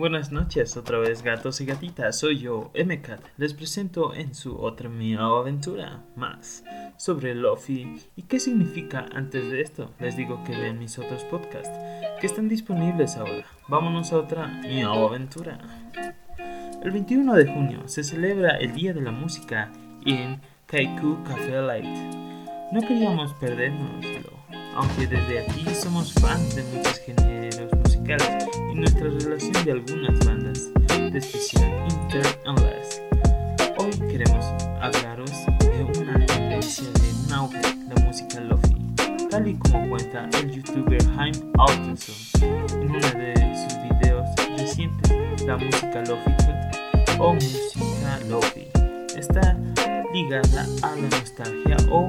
Buenas noches, otra vez gatos y gatitas, soy yo, MCAT. Les presento en su otra miau aventura más sobre Lofi y qué significa antes de esto. Les digo que vean mis otros podcasts que están disponibles ahora. Vámonos a otra miau aventura. El 21 de junio se celebra el Día de la Música en Kaiku Café Light. No queríamos perdérnoslo, aunque desde aquí somos fans de muchos géneros musicales y nuestra relación de algunas bandas, de especial Inter Unless. Hoy queremos hablaros de una tendencia de un auge, la música lofi, tal y como cuenta el youtuber Jaime Altenson en uno de sus videos recientes, la música lofi o música lofi. Está ligada a la nostalgia o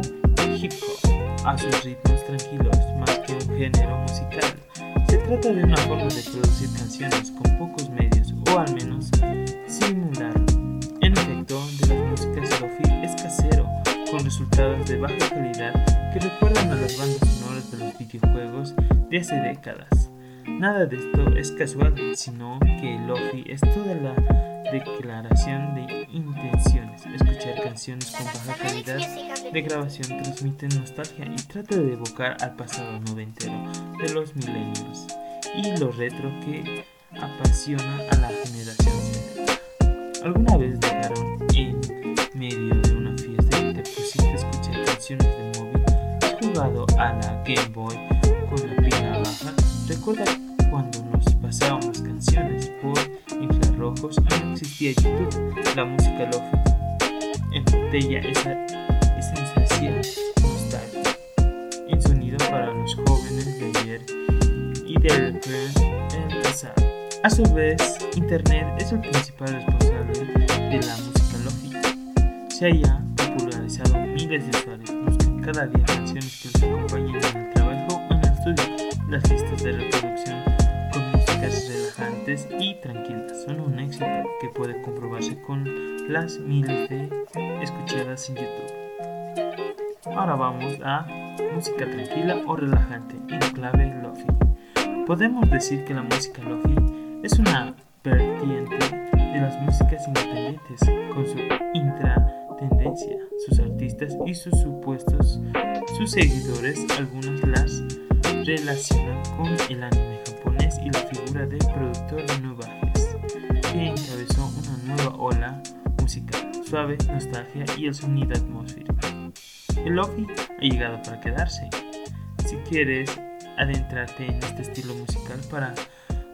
hip hop, a sus ritmos tranquilos más que un género musical. Se trata de una forma de producir canciones con pocos medios o al menos simular. En efecto, de las músicas lofi es casero, con resultados de baja calidad que recuerdan a las bandas sonoras de los videojuegos de hace décadas. Nada de esto es casual, sino que lofi es toda la declaración de intenciones. Canciones con baja calidad de grabación transmite nostalgia y trata de evocar al pasado noventero de los millennials y lo retro que apasiona a la generación Z. ¿Alguna vez dejaron en medio de una fiesta y te pusiste a escuchar canciones del móvil? ¿Has jugado a la Game Boy con la pila baja? Recuerda cuando nos pasábamos canciones por infrarrojos y no existía YouTube, la música lofi en botella esa esencia nostalgia, en sonido para los jóvenes de ayer y del el pasado. A su vez, Internet es el principal responsable de la música lofi. Se haya popularizado miles de usuarios buscan cada día canciones que los acompañen en el trabajo o en el estudio. Las listas de reproducción y tranquilas. Son un éxito que puede comprobarse con las miles de escuchadas en YouTube. Ahora vamos a música tranquila o relajante en clave lofi. Podemos decir que la música lofi es una vertiente de las músicas independientes con su intratendencia. Sus artistas y sus supuestos sus seguidores, algunos las relacionan con el anime y la figura del productor Nubajes, que encabezó una nueva ola musical, suave, nostalgia y el sonido atmosférico. El Lofi ha llegado para quedarse. Si quieres adentrarte en este estilo musical para,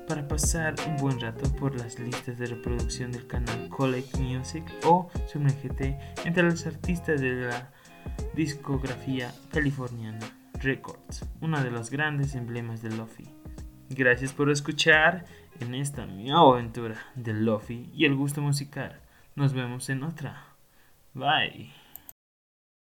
para pasar un buen rato por las listas de reproducción del canal Collect Music o sumérgete entre los artistas de la discografía californiana Records, uno de los grandes emblemas del Lofi. Gracias por escuchar en esta mi aventura del Lofi y el gusto musical. Nos vemos en otra. Bye.